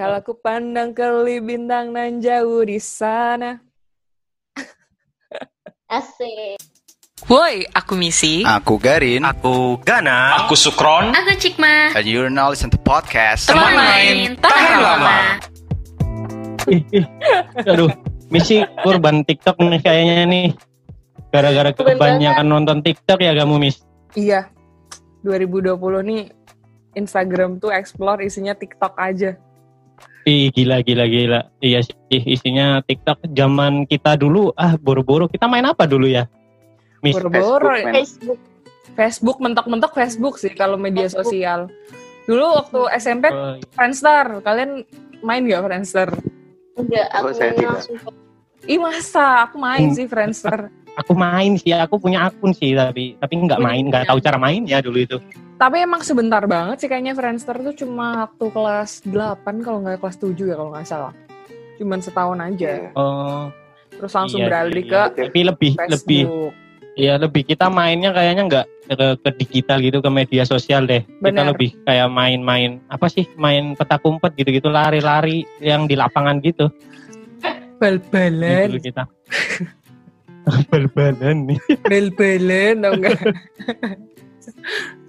Kalau ku pandang ke bintang nan jauh di sana. Asik. Woi, aku Misi. Aku Garin. Aku Gana. Aku Sukron. Aku Cikma. And you're now listen to podcast. Teman main, tahan lama. Ih, ih. Aduh, Misi korban TikTok nih kayaknya nih. Gara-gara kebanyakan nonton TikTok ya kamu, Miss? Iya. 2020 nih Instagram tuh explore isinya TikTok aja. Ih, gila, gila, gila. Iya sih, isinya TikTok zaman kita dulu, ah boro-boro. Kita main apa dulu ya? Miss, Boro-boro Facebook. Facebook. Facebook mentok-mentok Facebook sih kalau media Facebook. sosial. Dulu waktu SMP Oh, iya. Friendster, kalian main gak Friendster? Enggak, aku Oh, saya mainnya tidak. langsung Ih masa, aku main Hmm. sih Friendster. Aku main sih, aku punya akun sih, tapi tapi nggak main, nggak tahu cara main ya dulu itu. Tapi emang sebentar banget sih kayaknya Friendster tuh cuma waktu kelas 8 kalau nggak kelas 7 ya kalau nggak salah. Cuman setahun aja. Oh, Terus langsung iya, beralih iya. ke tapi lebih lebih Facebook. ya lebih kita mainnya kayaknya nggak ke, ke digital gitu ke media sosial deh. Kita Bener. lebih kayak main-main apa sih? Main petak umpet gitu-gitu lari-lari yang di lapangan gitu. Bal-balan. Dulu kita. Bal-balan nih. Bal-balan nggak?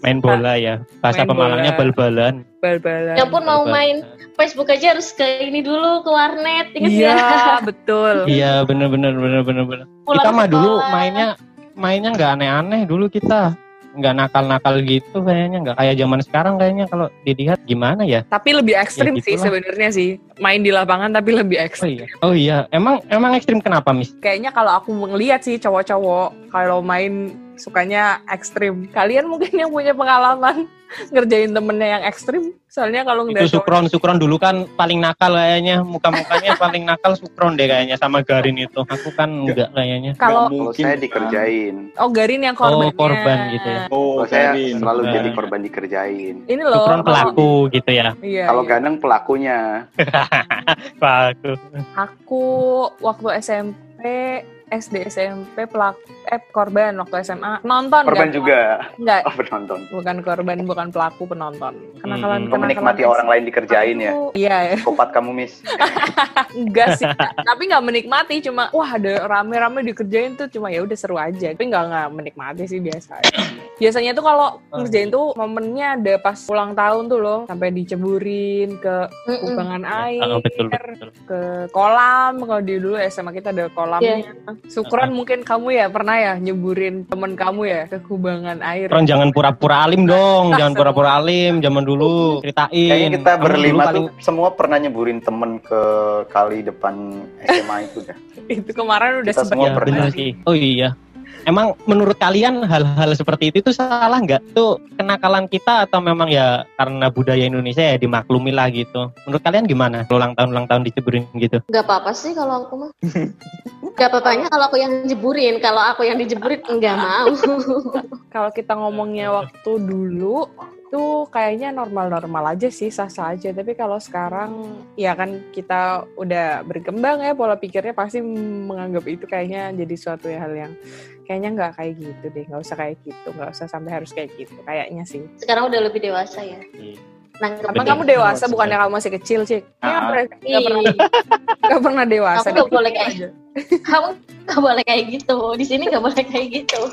Main bola ya. Bahasa Main Pemalangnya bal-balan. Bal-balan. Ya pun mau main Facebook aja harus ke ini dulu ke warnet, Iya, ya? betul. Iya bener-bener. bener. Pulang Kita mah dulu mainnya mainnya nggak aneh-aneh dulu kita. Nggak nakal-nakal gitu kayaknya. Nggak kayak zaman sekarang kayaknya kalau dilihat gimana ya. Tapi lebih ekstrim Ya, sih gitulah. sebenarnya sih. Main di lapangan tapi lebih Oh ekstrim. iya. Oh iya. Emang emang ekstrim kenapa, Miss? Kayaknya kalau aku ngeliat sih cowok-cowok kalau main sukanya ekstrim. Kalian mungkin yang punya pengalaman ngerjain temennya yang ekstrim. Soalnya kalau ngeliat Itu Sukron, Sukron dulu kan paling nakal kayaknya. Muka-mukanya paling nakal Sukron deh kayaknya sama Garin itu. Aku kan enggak kayaknya. kalau Kalau saya dikerjain. oh Garin yang korbannya. Oh, korban gitu ya. Oh, Kalau saya Garin. selalu Nah. jadi korban dikerjain. Ini loh. Sukron pelaku gitu ya. Iya. Kalau iya. Ganeng pelakunya. Pelaku. Aku waktu SMP, SD SMP pelaku eh korban waktu SMA nonton Korban nggak? juga. Enggak, Oh, penonton. bukan korban, bukan pelaku penonton. Kenakalan Hmm, Menikmati orang lain dikerjain ya. Iya, ya. Kopat kamu, Miss. enggak sih. Tapi nggak menikmati, cuma wah ada rame-rame dikerjain tuh cuma ya udah seru aja. Tapi nggak nggak menikmati sih biasa. Biasanya tuh kalau ngerjain tuh momennya ada pas ulang tahun tuh loh, sampai diceburin ke kubangan air, Ah, betul, betul. ke kolam. Kalau di dulu SMA kita ada kolamnya. Syukuran mungkin kamu ya pernah ya nyeburin temen kamu ya ke kubangan air. Sukron jangan pura-pura alim dong. Jangan pura-pura alim. Zaman dulu ceritain. Kayaknya kita Kamu berlima tuh semua pernah nyeburin temen ke kali depan SMA itu dah. Itu kemarin udah Kita semua Iya, pernah. sih. Oh iya. Emang menurut kalian hal-hal seperti itu tuh salah nggak? Tuh kenakalan kita atau memang ya karena budaya Indonesia ya dimaklumi lah gitu. Menurut kalian gimana? Ulang tahun ulang tahun diceburin gitu? Gak apa-apa sih kalau aku mah. Gak apa-apanya kalau aku yang jeburin. Kalau aku yang dijeburin enggak mau. kalau kita ngomongnya waktu dulu tuh kayaknya normal-normal aja sih sah-sah aja tapi kalau sekarang ya kan kita udah berkembang ya pola pikirnya pasti menganggap itu kayaknya jadi suatu hal yang kayaknya nggak kayak gitu deh nggak usah kayak gitu nggak usah sampai harus kayak gitu kayaknya sih Sekarang udah lebih dewasa ya. Emang Nangkep Betul. kamu dewasa bukannya kamu masih kecil sih Ah. nggak pernah nggak pernah dewasa Aku nggak boleh kayak- aja. Kamu gak boleh kayak gitu. Di sini gak boleh kayak gitu.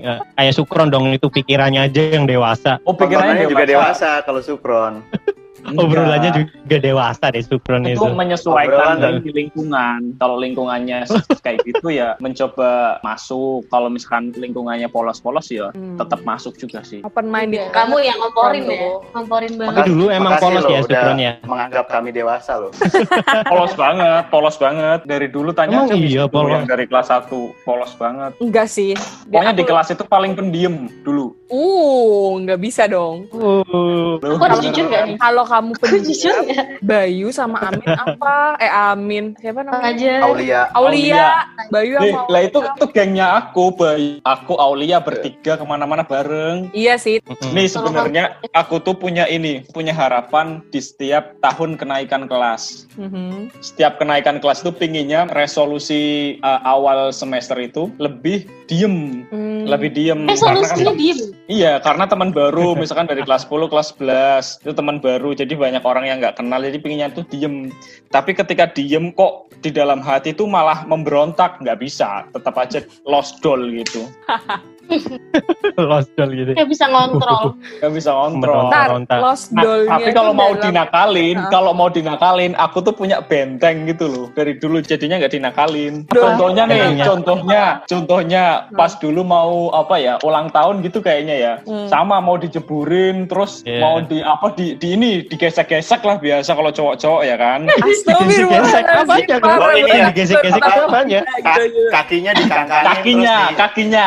Ya, Kayak Sukron dong itu pikirannya aja yang dewasa. Oh, pikirannya juga dewasa kalau Sukron. Obrolannya juga dewasa deh Sukron itu itu. menyesuaikan Obrolan di lingkungan. Kalau lingkungannya kayak gitu ya mencoba masuk. Kalau misalkan lingkungannya polos-polos ya Hmm. tetap masuk juga sih. open mind Iya, Kamu yang ngomporin ya. Ngomporin Tapi banget. dulu emang Makasih polos loh, ya Sukron ya. Menganggap kami dewasa loh. Polos banget, polos banget. Dari dulu tanya Emang aja iya, polos. yang dari kelas 1 polos banget. enggak sih Pokoknya di kelas itu paling pendiam dulu. Uh nggak bisa dong Uh, Aku harus jujur gak nih? kalau kamu pendiam gak? Bayu sama Amin apa? Eh Amin. Siapa namanya? Aja. Aulia. Aulia. Bayu sama lah itu itu gengnya aku, Bay. Aku Aulia bertiga ke mana-mana bareng. Iya sih. Nih sebenarnya aku tuh punya ini, punya harapan di setiap tahun kenaikan kelas. Mhm. Setiap kenaikan kelas itu pinginnya resolusi uh, awal semester itu lebih diem, Hmm. lebih diem. Eh Karena solusinya kan- diem. Iya, karena teman baru, misalkan dari kelas 10, kelas 11, itu teman baru, jadi banyak orang yang nggak kenal, jadi pinginnya tuh diem. Tapi ketika diem kok di dalam hati tuh malah memberontak, nggak bisa, tetap aja lost doll gitu, Lost doll gitu. Nggak bisa ngontrol. nggak bisa kontrol. Berontak. Ntar, Ronta. lost Nah, doll-nya tapi kalau mau dalam- dinakalin, Hah? kalau mau dinakalin, aku tuh punya benteng gitu loh. Dari dulu jadinya nggak dinakalin. Duh. Contohnya nih, Bentengnya. contohnya, contohnya pas dulu mau apa ya, ulang tahun gitu kayaknya ya. Hmm. Sama mau dijeburin, terus Iya. mau di apa di, di ini digesek-gesek lah biasa kalau cowok-cowok ya kan. Gesek-gesek apa aja kan? Oh, ini ya. Digesek-gesek apanya? Ka- kakinya dikangkangin kakinya, di- kakinya,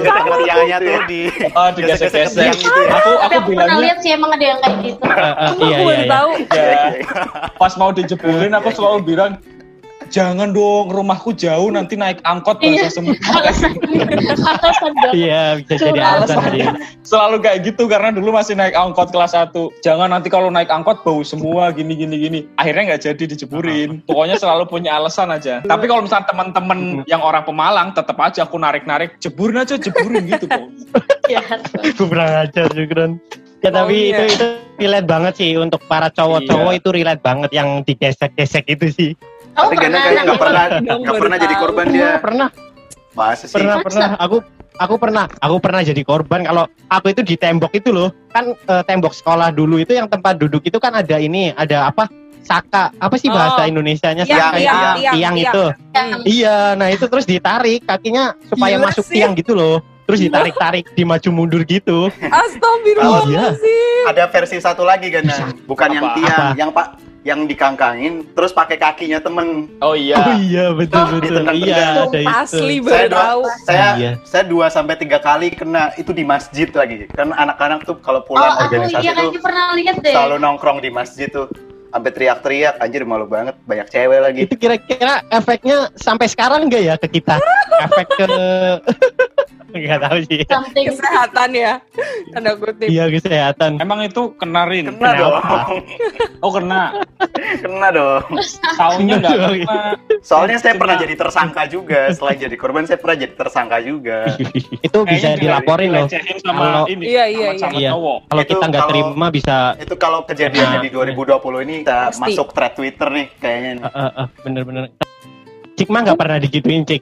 deket-deket tiangnya tuh di Oh, digesek-gesek. Gesek-gesek gitu ya. Aku aku aku pernah lihat sih emang ada yang kayak gitu. Eh, eh, Aku Iya, iya, iya. tahu. ya. Pas mau dijeburin aku selalu bilang Jangan dong, rumahku jauh nanti naik angkot Iya. bahasa semua. Alasan dong. Iya, bisa jadi alasan dia. Selalu kayak gitu karena dulu masih naik angkot kelas 1. Jangan nanti kalau naik angkot bau semua gini gini gini. Akhirnya nggak jadi dijeburin. Pokoknya selalu punya alasan aja. Tapi kalau misalnya teman-teman yang orang Pemalang tetap aja aku narik-narik, jeburin aja jeburin gitu kok. Jahat. Kurang ajar juga. Ya tapi itu Maunya. itu relate banget sih untuk para cowok-cowok Iya. itu relate banget yang digesek-gesek itu sih. Kamu Tapi Gana pernah kayaknya nggak pernah nggak pernah jadi korban dia. Pernah, Masa sih? pernah, Masa? pernah. Aku aku pernah, aku pernah jadi korban kalau aku itu di tembok itu loh. Kan eh, tembok sekolah dulu itu yang tempat duduk itu kan ada ini, ada apa? Saka, apa sih bahasa Oh. Indonesianya? Tiang, Saka tiang, itu? tiang, tiang tiang. itu. yang Iya, nah itu terus ditarik kakinya supaya Gila masuk sih. tiang gitu loh. Terus ditarik-tarik, dimaju mundur gitu. Astagfirullahaladzim. Ada versi satu lagi kan, bukan yang Apa? tiang, Apa? yang pak yang dikangkangin, terus pakai kakinya temen. Oh iya. Oh iya, betul betul. ditendang-tendang. Iya, ada itu. Asli Saya baru dua, tahu. saya Iya. saya dua sampai tiga kali kena itu di masjid lagi. Kan anak-anak tuh kalau Oh, pulang aku organisasi iya tuh kayaknya pernah lihat deh. selalu nongkrong di masjid tuh sampai teriak-teriak anjir malu banget banyak cewek lagi Itu kira-kira efeknya sampai sekarang enggak ya ke kita? Efek ke Enggak tahu sih. Something Kesehatan ya. Tanda kutip. Iya kesehatan. Emang itu kenarin. kena dong Oh kena. kena dong Tahunnya nggak kena. soalnya saya Kena. pernah jadi tersangka juga selain jadi korban saya pernah jadi tersangka juga itu bisa Kayaknya dilaporin loh. sama Kalau- ini. Iya, iya, sama, sama iya. cowok. Kalau Itu kita nggak kalau- terima bisa itu kalau kejadiannya di 2020 ini kita Pasti. masuk thread Twitter nih kayaknya nih. eh, eh, eh, bener-bener. Cik mah nggak pernah digituin cik.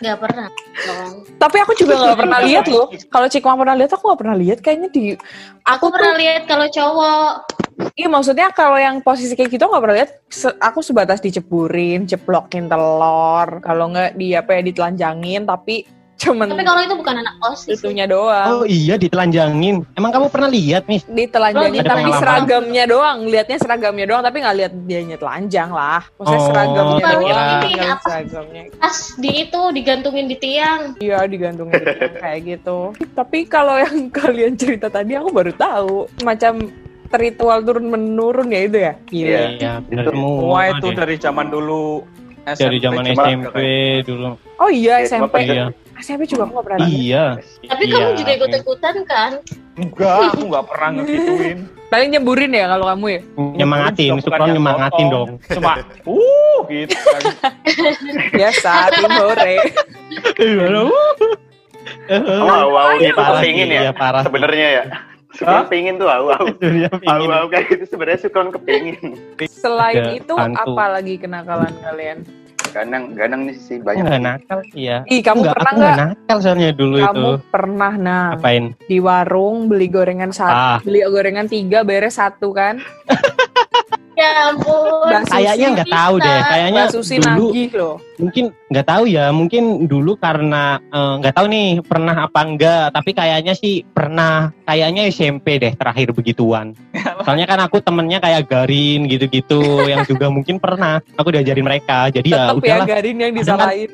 nggak pernah dong. Tapi aku juga nggak pernah lihat loh. Kalau Cikma pernah lihat, aku nggak pernah lihat. Kayaknya di Aku pernah lihat kalau cowok Iya maksudnya kalau yang posisi kayak gitu nggak pernah lihat. Se- aku sebatas diceburin, ceplokin telur. Kalau nggak di apa ya ditelanjangin, tapi cuman tapi kalau itu bukan anak osis sih. itunya doang. Oh iya ditelanjangin. Emang kamu pernah lihat nih? Ditelanjangin Ada tapi seragamnya doang. Lihatnya seragamnya doang, tapi nggak lihat dianya telanjang lah. Maksudnya Oh, seragamnya doang. ini apa? seragamnya. pas di itu digantungin di tiang Iya digantungin di tiang kayak gitu. Tapi kalau yang kalian cerita tadi aku baru tahu macam ritual turun menurun ya itu ya. Iya. Iya, bener Itu semua. Itu dari zaman dulu. Dari zaman SMP dulu. Oh iya Ya, SMP. Iya. SMP juga aku nggak pernah. Iya. tapi Iya. kamu juga ikut ikutan kan Enggak, aku nggak pernah ngegituin. Paling nyeburin ya kalau kamu ya. Nyemangatin, suka nyemangatin dong. Cuma, uh, gitu kan. Biasa tim hore. wow wow Iya, gitu parah kepingin sih, ya parah. sebenarnya ya suka Hah? kepingin tuh Dunia wow pingin. wow kayak gitu sebenarnya suka kepingin Selain Ada itu hantu. apa lagi kenakalan kalian? ganang ganang nih sih Aku banyak nggak nakal sih ya. Ih, kamu Nggak, pernah aku nggak nakal soalnya dulu Kamu itu. pernah nah Apain? di warung beli gorengan satu, Ah. beli gorengan tiga beres satu kan? ya ampun Kayaknya nggak tahu deh. Kayaknya Mbak Susi dulu loh. mungkin nggak tahu ya. Mungkin dulu karena eh, nggak tahu nih pernah apa enggak. Tapi kayaknya sih pernah. Kayaknya SMP deh terakhir begituan. Soalnya kan aku temennya kayak Garin gitu-gitu. yang juga mungkin pernah. Aku diajarin mereka. Jadi ya Tetep ya udahlah. Garin yang kan- disalahin.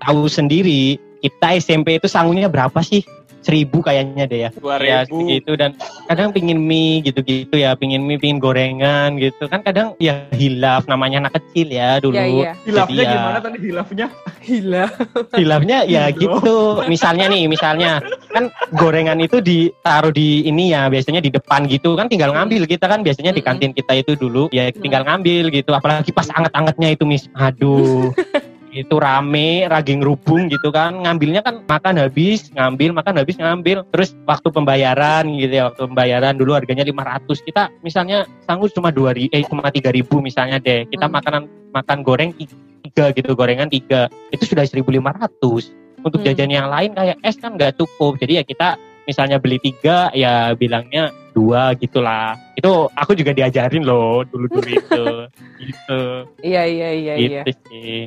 Tahu sendiri. Kita SMP itu sangunya berapa sih? Seribu kayaknya deh ya. Dua Ya gitu dan kadang pingin mie gitu-gitu ya, pingin mie, pingin gorengan gitu kan kadang ya hilaf namanya anak kecil ya dulu. Iya iya. Hilafnya Jadi ya- gimana tadi hilafnya? Gila. Hilafnya ya Iya. gitu. Misalnya nih, misalnya kan gorengan itu ditaruh di ini ya, biasanya di depan gitu kan tinggal ngambil kita kan biasanya di kantin kita itu dulu ya tinggal ngambil gitu. Apalagi pas anget-angetnya itu mis. Aduh. itu rame, raging rubung gitu kan. Ngambilnya kan makan habis, ngambil, makan habis, ngambil. Terus waktu pembayaran gitu ya, waktu pembayaran dulu harganya 500. Kita misalnya sanggup cuma 2 ri- eh cuma 3000 misalnya deh. Kita Hmm. makanan makan goreng tiga gitu, gorengan tiga. Itu sudah 1500. Untuk Hmm. jajan yang lain kayak es kan nggak cukup. Jadi ya kita misalnya beli tiga ya bilangnya dua gitulah. Itu aku juga diajarin loh dulu-dulu itu. gitu. Iya iya iya iya. Gitu sih.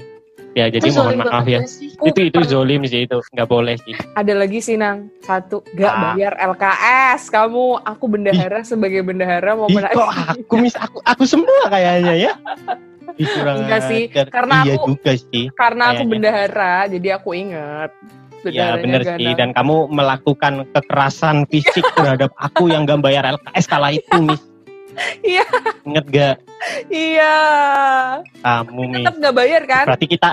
Ya jadi Itu mohon maaf ya. sih? Itu itu zolim sih itu nggak boleh sih. Ada lagi sih Nang, satu gak Ah. bayar LKS. Kamu, aku bendahara sebagai bendahara mau Ih, kok aku mis aku aku semua kayaknya ya. Ih, Enggak sih, karena iya aku- juga sih. Karena aku Kayaknya. bendahara, jadi aku inget. Ya Bendaharanya bener Ganang. sih dan kamu melakukan kekerasan fisik terhadap aku yang gak bayar LKS kala itu mis. Iya. Ingat gak Iya. kamu mis? Tetap gak bayar kan? Berarti kita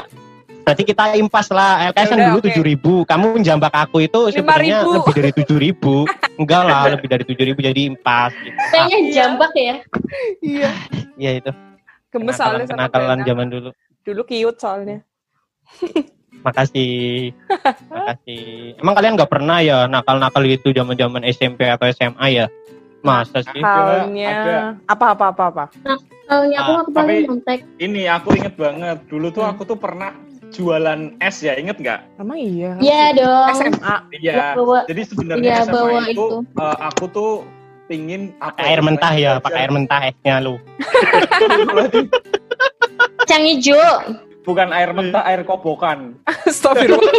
berarti kita impas lah LKS kan Yaudah, dulu tujuh ribu kamu jambak aku itu sebenarnya 5.000. lebih dari tujuh ribu enggak lah lebih dari tujuh ribu jadi impas gitu. Kayaknya jambak ya. Iya. Iya itu Gemes soalnya sama kenakalan zaman dulu Dulu cute soalnya. makasih makasih emang kalian nggak pernah ya nakal-nakal gitu zaman zaman SMP atau SMA ya masa sih ada. Halnya apa apa apa apa. Kalau aku Ah, aku paling tapi- nyontek. Ini aku inget banget. Dulu tuh Hmm. aku tuh pernah jualan es ya, inget nggak? Emang iya. Iya dong. SMA. Iya. Bawa Jadi sebenarnya Iya, SMA bawa itu, itu. eh, aku tuh pingin apa pakai air mentah ya pakai air mentah esnya lu kacang hijau. Bukan air mentah, air kobokan. Astagfirullah.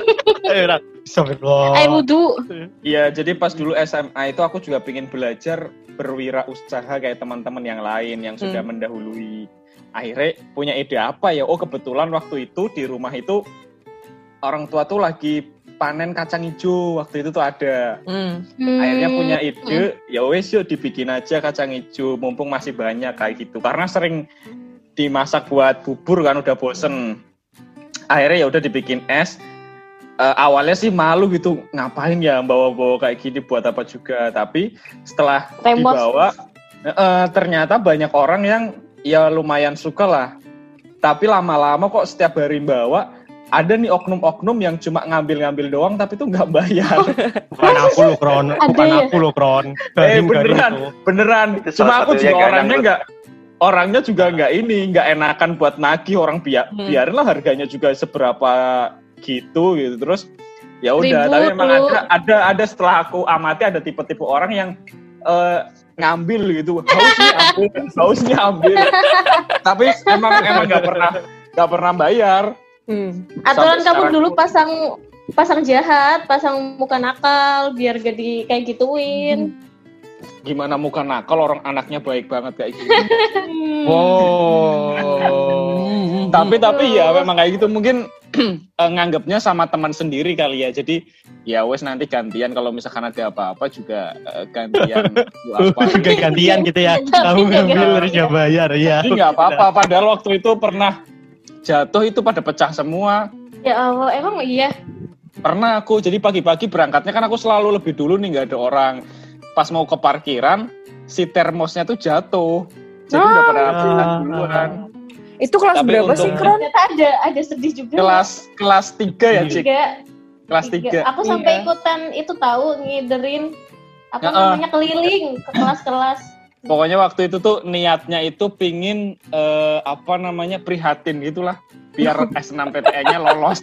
Astagfirullah. Air wudhu. Iya, jadi pas dulu SMA itu aku juga pingin belajar berwirausaha kayak teman-teman yang lain yang sudah Hmm. mendahului. Akhirnya punya ide apa ya? Oh kebetulan waktu itu di rumah itu orang tua tuh lagi panen kacang hijau waktu itu tuh ada. Hmm. Akhirnya Hmm. punya ide, ya wes yuk dibikin aja kacang hijau mumpung masih banyak kayak gitu. Karena sering dimasak buat bubur kan udah bosen. Akhirnya ya udah dibikin es. Eh, awalnya sih malu gitu ngapain ya bawa-bawa kayak gini buat apa juga. Tapi setelah Rembos. dibawa eh, ternyata banyak orang yang ya lumayan suka lah. Tapi lama-lama kok setiap hari bawa ada nih oknum-oknum yang cuma ngambil-ngambil doang tapi tuh nggak bayar. bukan aku lu kron bukan ya? aku lu kron Eh, beneran. beneran Itu cuma aku juga orangnya nggak orangnya juga nggak ini nggak enakan buat nagih orang biar Hmm. biarinlah harganya juga seberapa gitu gitu terus ya udah tapi memang lu. ada ada ada setelah aku amati ada tipe-tipe orang yang eh, ngambil gitu haus nih ambil haus nih ambil tapi emang emang nggak pernah nggak pernah bayar Hmm. Aturan kamu dulu pun. pasang pasang jahat, pasang muka nakal biar gak di kayak gituin. Gimana muka? Nakal orang anaknya baik banget kayak gitu Wow. tapi tapi ya memang kayak gitu. Mungkin eh, nganggapnya sama teman sendiri kali ya. Jadi ya wes nanti gantian. Kalau misalkan ada apa-apa juga eh, gantian. Apa gantian gitu ya. Kamu ngambil harus ya bayar ya? Jadi nggak apa-apa. Padahal waktu itu pernah jatuh itu pada pecah semua. Ya Allah, emang iya. pernah aku. Jadi pagi-pagi berangkatnya kan aku selalu lebih dulu nih nggak ada orang pas mau ke parkiran si termosnya tuh jatuh jadi udah pada Ah. pecah duluan Itu kelas Tapi berapa sih, Kron? Ada ada sedih juga. kelas kelas tiga ya cik tiga. kelas tiga. tiga Aku sampai Iya. ikutan itu tahu ngiderin apa Ya, namanya keliling ke kelas-kelas. Pokoknya waktu itu tuh niatnya itu pingin eh, apa namanya prihatin gitulah biar SNMPTN-nya lolos.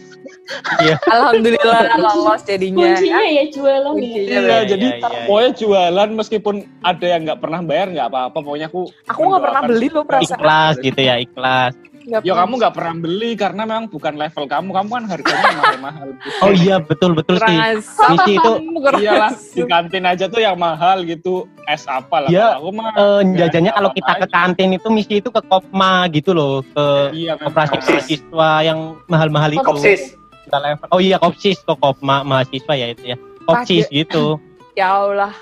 Alhamdulillah lolos jadinya. Kuncinya ya jualan ya. Kuncinya. Iya, iya, jadi iya, iya. pokoknya jualan meskipun ada yang nggak pernah bayar nggak apa-apa. Pokoknya aku Aku nggak pernah beli loh perasaan. ikhlas gitu ya ikhlas Ya pernah. kamu nggak pernah beli karena memang bukan level kamu. Kamu kan harganya mahal-mahal. oh iya betul betul sih. Misi itu Iyalah di kantin aja tuh yang mahal gitu es apa lah. Ya, Kalau aku mah Eh, nggak jajannya kalau kita ke apa-apa kantin itu misi itu ke Kopma gitu loh ke aja. iya, memang. operasi mahasiswa yang mahal-mahal itu Kopsis. Kita level. oh iya kopsis ke Kopma mahasiswa ya itu ya kopsis gitu Ya Allah,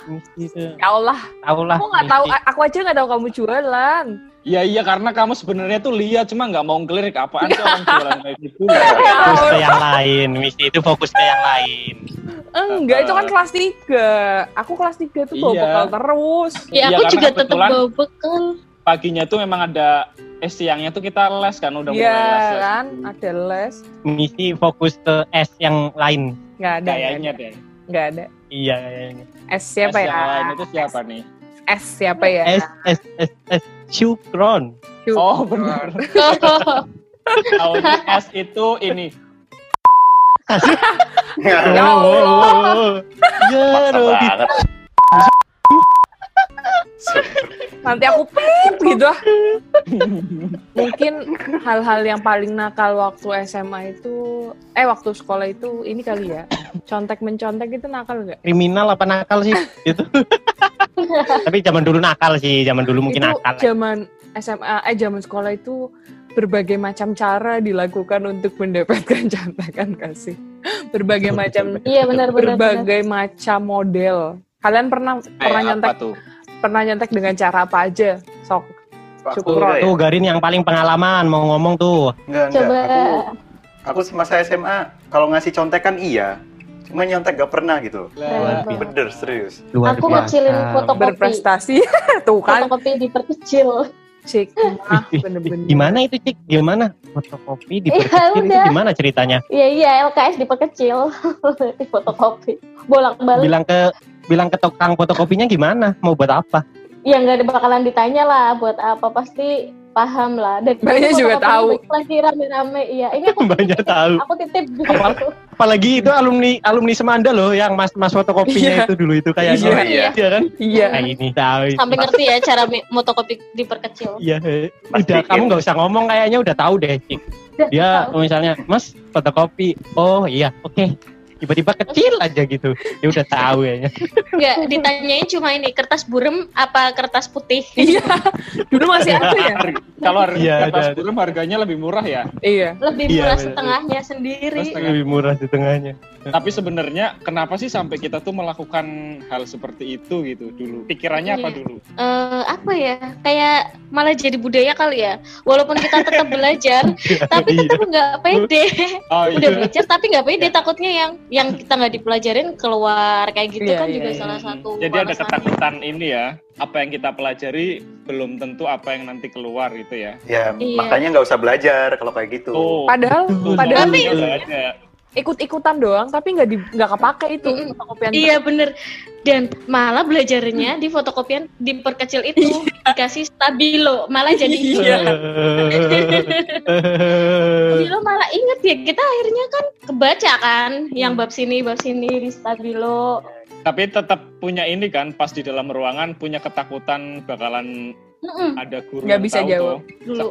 ya Allah. tahu lah Aku nggak tahu, aku aja nggak tahu kamu jualan. Iya iya karena kamu sebenarnya tuh lihat cuma nggak mau ngelirik apaan sih orang jualan kayak gitu. fokus ke yang lain misi itu fokus ke yang lain Enggak, itu kan kelas 3. Aku kelas 3 tuh bawa Iya. bekal terus. Ya Iya, aku juga tetap bawa bekal. paginya tuh memang ada eh siangnya tuh kita les kan udah Iya mulai les, les kan, dulu. ada les. Misi fokus ke S yang lain. Nggak ada. kayaknya ada. deh Nggak ada. Iya kayaknya. S siapa Les ya? yang lain itu siapa nih S siapa ya? S S S S Syukron. Syuk. oh benar Tahunya S itu ini Ya Oh, Allah. Ya, banget. Nanti aku pip gitu. Mungkin hal-hal yang paling nakal waktu SMA itu, eh waktu sekolah itu ini kali ya. Contek mencontek itu nakal nggak? Kriminal apa nakal sih? Itu. Tapi zaman dulu nakal sih, zaman dulu mungkin itu nakal. zaman SMA, eh zaman sekolah itu berbagai macam cara dilakukan untuk mendapatkan contekan kasih. Berbagai macam Iya benar benar. benar. berbagai macam model. Kalian pernah pernah nyontek tuh pernah nyontek dengan cara apa aja? Sok. Syukur. ya. Tuh Garin yang paling pengalaman mau ngomong tuh. Enggak, enggak. Coba. Aku, aku semasa SMA, kalau ngasih contekan iya. Cuma nyontek gak pernah gitu. Lah, Bener. Bener, serius. Luar Aku ngecilin foto kopi. Berprestasi. Tuh kan, Fotokopi diperkecil. cik. Ah, bener-bener. Gimana itu Cik? Gimana? Fotokopi Iya, diperkecil itu udah. gimana ceritanya? Iya iya LKS diperkecil di fotokopi. Bolak balik. Bilang ke bilang ke tukang fotokopinya gimana? Mau buat apa? Ya nggak ada bakalan ditanya lah buat apa pasti paham lah. Dan Mbaknya itu juga tahu. Lagi rame-rame. Iya ini aku Banyak tahu. aku titip gitu. Apal- Apalagi itu alumni alumni Semanda loh yang mas mas fotokopinya Iya. itu dulu itu kayaknya. Iya. iya. Iya kan? Iya. Nah ini tahu. Sampai ngerti ya cara fotokopi diperkecil. Iya. Udah kamu in. nggak usah ngomong kayaknya udah tahu deh. Cik. Dia misalnya Mas fotokopi. Oh iya oke. Tiba-tiba kecil aja gitu. Dia udah tahu ya. Nggak ditanyain cuma ini kertas burem apa kertas putih. Iya. Dulu masih ada ya? Kalau Iya, kertas burem harganya lebih murah ya Iya. Lebih Iya, murah bener. setengahnya sendiri. Terus Lebih murah di tengahnya. Tapi sebenarnya kenapa sih sampai kita tuh melakukan hal seperti itu gitu dulu pikirannya apa Iya. dulu Eh, apa ya kayak malah jadi budaya kali ya walaupun kita tetap belajar tapi Iya. tetap nggak pede oh udah belajar tapi nggak pede takutnya yang yang kita nggak dipelajarin keluar kayak gitu Iya, kan iya, juga iya. salah satu jadi ada ketakutan ini ya apa yang kita pelajari belum tentu apa yang nanti keluar gitu ya Ya, Iya. makanya nggak usah belajar kalau kayak gitu. tuh Padahal, padahal ada. Ikut-ikutan doang, tapi nggak di nggak kepake itu Mm-mm. fotokopian. Iya bener dan malah belajarnya di fotokopian diperkecil itu dikasih stabilo malah jadi Iya. stabilo malah inget ya kita akhirnya kan kebaca kan yang bab sini bab sini di stabilo tapi tetap punya ini kan pas di dalam ruangan punya ketakutan bakalan Mm-mm, ada guru Nggak bisa tahu jawab.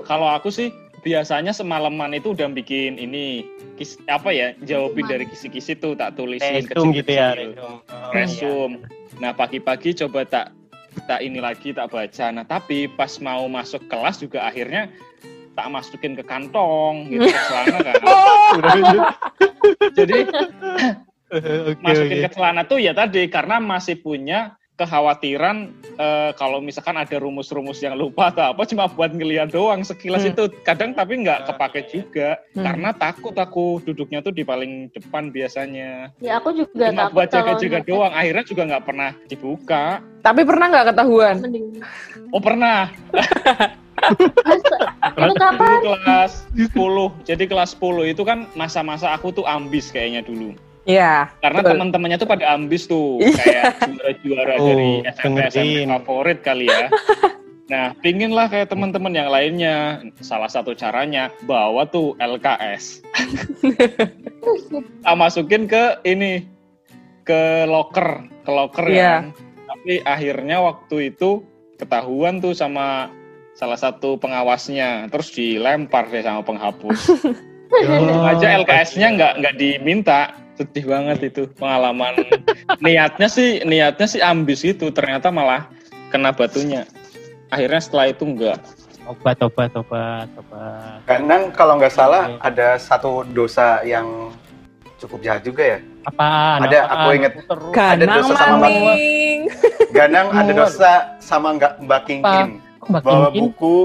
Kalau aku sih biasanya semalaman itu udah bikin ini kis, apa ya jawabin dari kisi-kisi tuh tak tulisin Resum gitu ya. kecil-kecil. resum. Oh, Resum. Nah pagi-pagi coba tak tak ini lagi tak baca. Nah tapi pas mau masuk kelas juga akhirnya tak masukin ke kantong gitu ke celana kan. iya. Jadi Oke, masukin oke. ke celana tuh ya tadi karena masih punya kekhawatiran eh, kalau misalkan ada rumus-rumus yang lupa atau apa cuma buat ngeliat doang sekilas Hmm. itu. Kadang tapi nggak kepake juga Hmm. karena takut aku duduknya tuh di paling depan biasanya. Ya aku juga cuma takut buat jaga-jaga kalau doang akhirnya juga nggak pernah dibuka. Tapi pernah nggak ketahuan? oh pernah. Itu dulu kapan? kelas 10 jadi kelas 10 itu kan masa-masa aku tuh ambis kayaknya dulu Iya. karena Betul. teman-temannya tuh pada ambis tuh Iya. kayak juara-juara Oh, dari SMP SMP dengerin. favorit kali ya nah pingin lah kayak teman-teman yang lainnya salah satu caranya bawa tuh LKS masukin ke ini ke locker ke locker Iya. kan tapi akhirnya waktu itu ketahuan tuh sama salah satu pengawasnya terus dilempar deh sama penghapus Oh, aja LKS-nya nggak nggak diminta sedih banget itu pengalaman niatnya sih niatnya sih ambis gitu ternyata malah kena batunya akhirnya setelah itu enggak Obat, obat, obat, obat. Kadang kalau nggak salah Oke. ada satu dosa yang cukup jahat juga ya. Apaan? Ada, apaan? aku inget. Terus. Ada dosa sama maning. Ganang ada dosa sama nggak Mbak King Apa? Kim. Kok Mbak Bawa buku,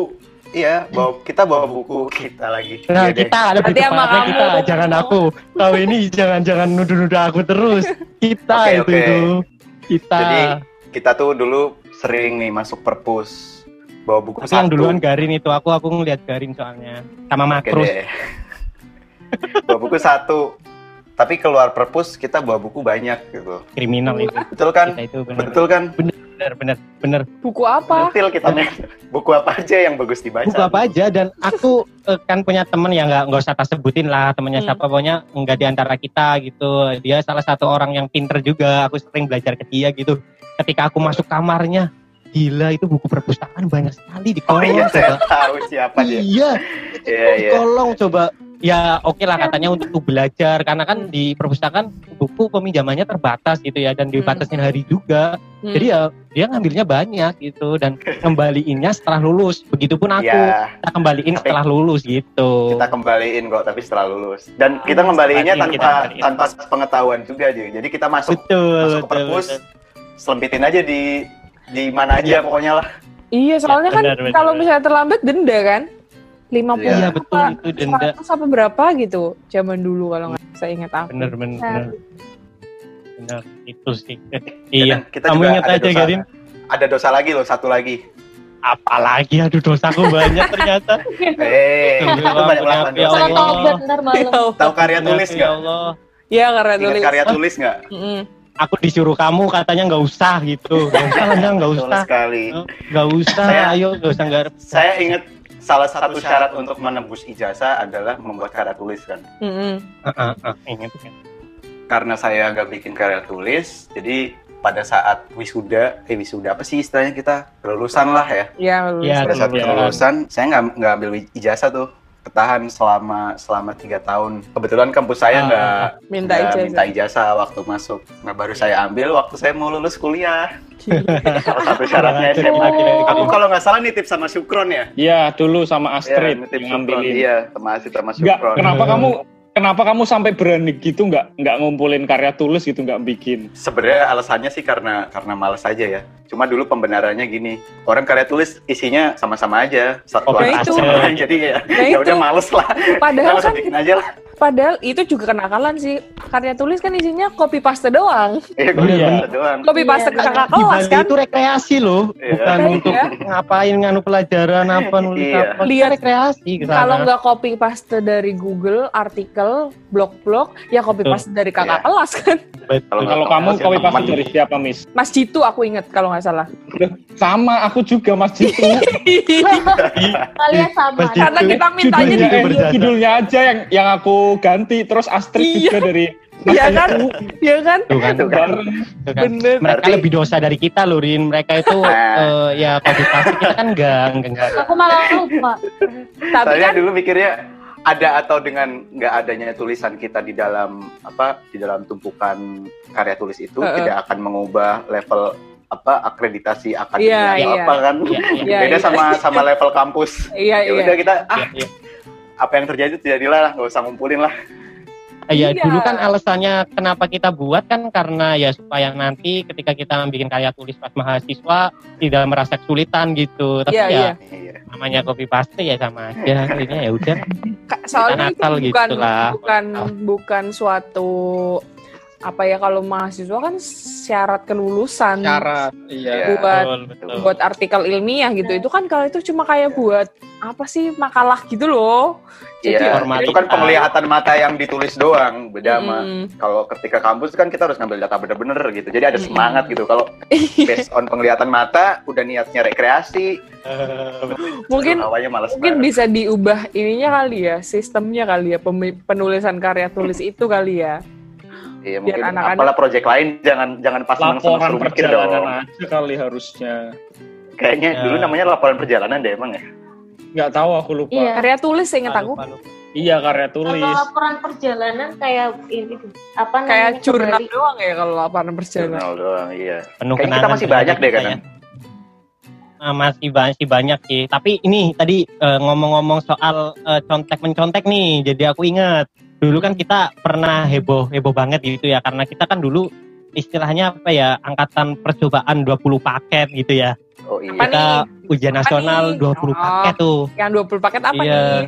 iya, bawa kita bawa buku kita lagi. Nah, Iya deh. kita lebih Nanti sama tepatnya kita, kamu. jangan aku. Kau ini jangan-jangan nuduh-nuduh aku terus. Kita Oke, itu oke. itu. Kita. Jadi kita tuh dulu sering nih masuk perpus. bawa buku Tapi yang satu. duluan Garin itu aku aku ngeliat Garin soalnya sama Makrus. deh. bawa buku satu. Tapi keluar perpus kita bawa buku banyak gitu. Kriminal itu. Betul kan? Kita itu bener Betul kan? bener bener bener. Buku apa? Kita. Buku apa aja yang bagus dibaca? Buku apa aja dan aku eh, kan punya temen yang nggak nggak usah tak sebutin lah temennya Hmm. siapa pokoknya nggak di antara kita gitu. Dia salah satu orang yang pinter juga. Aku sering belajar ke dia gitu. Ketika aku masuk kamarnya, gila itu buku perpustakaan banyak sekali di Oh kolong. iya, saya coba. tahu siapa dia. Iya, Iya, di iya. kolong coba. Ya oke lah katanya untuk belajar karena kan di perpustakaan buku peminjamannya terbatas gitu ya dan dibatasin hari juga. Hmm. Jadi ya dia ngambilnya banyak gitu dan kembaliinnya setelah lulus. Begitupun aku Iya, kita kembaliin Tapi- setelah lulus gitu. kita kembaliin kok tapi setelah lulus. Dan kita kembaliinnya Setelah kita tanpa kembaliin. tanpa pengetahuan juga. Jadi kita masuk Betul, masuk ke perpus, betul. selempitin aja di di mana aja pokoknya lah. Iya, soalnya kan benar, benar, kalau benar. misalnya terlambat denda kan? 50 Iya, Iya betul itu denda. 100 apa berapa gitu zaman dulu kalau nggak saya ingat aku. Bener bener Nah. bener. Bener itu sih. iya. Dan kita Kamu ingat ada aja dosa. Garin? Ada dosa lagi loh, satu lagi. Apalagi aduh dosaku banyak ternyata. Eh, itu banyak melakukan Ya dosa. Allah. tobat ntar malam. Tahu karya tulis Ya nggak? Allah. Iya, karena Ingat tulis. karya tulis nggak? Aku disuruh kamu katanya nggak usah gitu. Nggak usah nggak usah. sekali. Nggak usah. Ayo nggak usah nggak. Saya ingat salah satu syarat untuk menembus ijazah adalah membuat karya tulis kan. Mm-mm. Ah, ah, ah, ingat ingat. Karena saya nggak bikin karya tulis, jadi pada saat wisuda, eh wisuda apa sih istilahnya kita kelulusan lah ya. Iya, lulus. Iya, pada saat kelulusan. kelulusan saya nggak nggak ambil ijazah tuh ketahan selama selama tiga tahun. Kebetulan kampus saya Ah, nggak minta nggak ijazah. minta ijazah waktu masuk. Nah baru saya ambil waktu saya mau lulus kuliah. Salah satu syaratnya SMA. kamu kalau nggak salah nitip sama Sukron ya? Iya, dulu sama Iya, Astrid nitip yang Sukron ngambilin. iya sama Astrid sama Sukron kenapa kamu kenapa kamu sampai berani gitu? Nggak nggak ngumpulin karya tulis gitu nggak bikin? sebenarnya alasannya sih karena karena malas aja ya. Cuma dulu pembenarannya gini orang karya tulis isinya sama-sama aja. Satu Oh, orang itu. jadi ya Nah, ya udah males lah. Padahal kan bikin aja lah padahal itu juga kenakalan sih. Karya tulis kan isinya copy paste doang. Iya, gue Iya. bisa doang. Copy paste Iya, ke kakak Di kelas kan. itu rekreasi loh, Iya. bukan Iya. untuk ngapain nganu pelajaran apa nulis Iya. apa. Lihat. rekreasi. Kalau nggak copy paste dari Google, artikel, blog-blog, ya copy paste dari kakak Iya. kelas kan. Kalau kamu pasti teman. dari siapa, Miss? Mas Jitu aku inget kalau nggak salah. Sama, aku juga Mas Jitu. Kalian sama. Karena kita mintanya judulnya aja yang yang aku ganti, terus Astrid Iya. juga dari Iya kan? Iya kan? Tuh kan, Tuh kan. Tuh kan. Bener. Mereka Berarti- lebih dosa dari kita loh, Rin. Mereka itu Nah. eh, ya paste kita kan enggak, enggak, enggak. Aku malah lupa. Tapi Saya kan dulu mikirnya ada atau dengan nggak adanya tulisan kita di dalam apa di dalam tumpukan karya tulis itu Heeh. tidak akan mengubah level apa akreditasi akademik Iya, atau iya. apa kan Iya, iya. Iya, beda iya. sama sama level kampus iya ya iya. udah kita ah Iya, iya. Apa yang terjadi terjadilah lah nggak usah ngumpulin lah Ya, Iya. dulu kan alasannya kenapa kita buat kan karena ya supaya nanti ketika kita bikin karya tulis pas mahasiswa tidak merasa kesulitan gitu. Tapi Iya, ya iya. iya namanya copy paste ya sama aja. Ini ya udah. Soalnya itu nakal bukan gitu lah. bukan bukan suatu apa ya kalau mahasiswa kan syarat kelulusan Syarat, iya. buat Betul, betul. buat artikel ilmiah gitu. Itu kan kalau itu cuma kayak buat apa sih makalah gitu loh. Jadi Iya, formalitas. itu kan penglihatan mata yang ditulis doang beda sama Mm. kalau ketika kampus kan kita harus ngambil data bener-bener gitu jadi ada Mm-mm. semangat gitu kalau based on penglihatan mata udah niatnya rekreasi mungkin awalnya malas mungkin banget. bisa diubah ininya kali ya, sistemnya kali ya, penulisan karya tulis itu kali ya. Iya biar mungkin anak-anak- apalah project lain jangan jangan pas seneng Laporan mikir perjalanan dong. aja kali harusnya. Kayaknya Ya. dulu namanya laporan perjalanan deh emang ya. Nggak tahu aku lupa. Iya. Karya tulis inget aku. lupa, lupa. Iya, karya Kalau tulis. laporan perjalanan kayak ini apa namanya? Kayak jurnal kembali. doang ya kalau laporan perjalanan. Jurnal doang, iya. Penuh Kayaknya kita masih banyak deh kan. ya. Ah, masih banyak sih banyak sih. Tapi ini tadi eh, ngomong-ngomong soal eh, contek mencontek nih. Jadi aku ingat dulu kan kita pernah heboh heboh banget gitu ya karena kita kan dulu istilahnya apa ya angkatan percobaan 20 paket gitu ya. Oh iya. Apa kita ujian Apa nasional nih? 20 Oh. paket tuh. Yang 20 paket apa Iya. nih?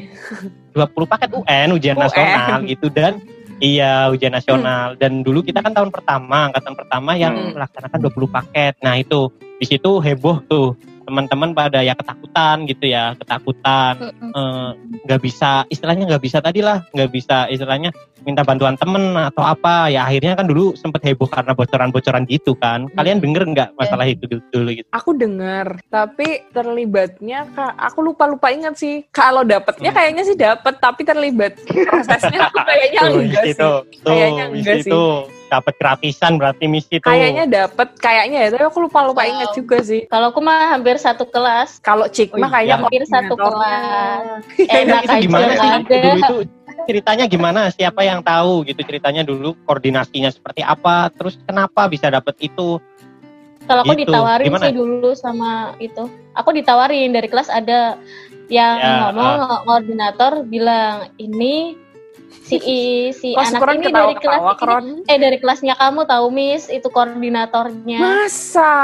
20 paket UN ujian UN. nasional gitu dan iya ujian nasional dan dulu kita kan tahun pertama angkatan pertama yang Hmm. melaksanakan 20 paket nah itu di situ heboh tuh teman-teman pada ya ketakutan gitu ya ketakutan eh, nggak bisa istilahnya nggak bisa tadi lah nggak bisa istilahnya minta bantuan temen atau apa. Ya akhirnya kan dulu sempet heboh karena bocoran-bocoran gitu kan. Kalian denger nggak masalah itu dulu, dulu gitu? Aku dengar, tapi terlibatnya kak, aku lupa lupa ingat sih. Kalau dapetnya Hmm. kayaknya sih dapet, tapi terlibat. Prosesnya aku kayaknya enggak sih. Kayaknya enggak situ dapat gratisan berarti misi itu Kayaknya dapet, kayaknya ya. Tapi aku lupa lupa ingat juga sih. Kalau aku mah hampir satu kelas. Kalau Cikma Oh, iya. kayaknya Hampir satu kelas. Enak itu gimana aja sih ada. dulu itu ceritanya gimana siapa yang tahu gitu ceritanya dulu koordinasinya seperti apa terus kenapa bisa dapet itu Kalau aku Gitu. ditawarin Gimana? sih dulu sama itu. Aku ditawarin dari kelas ada yang Ya, ngomong koordinator bilang ini si si Kok anak syukuran ini dari kelas ini- eh dari kelasnya kamu tahu Miss? Itu koordinatornya. Masa?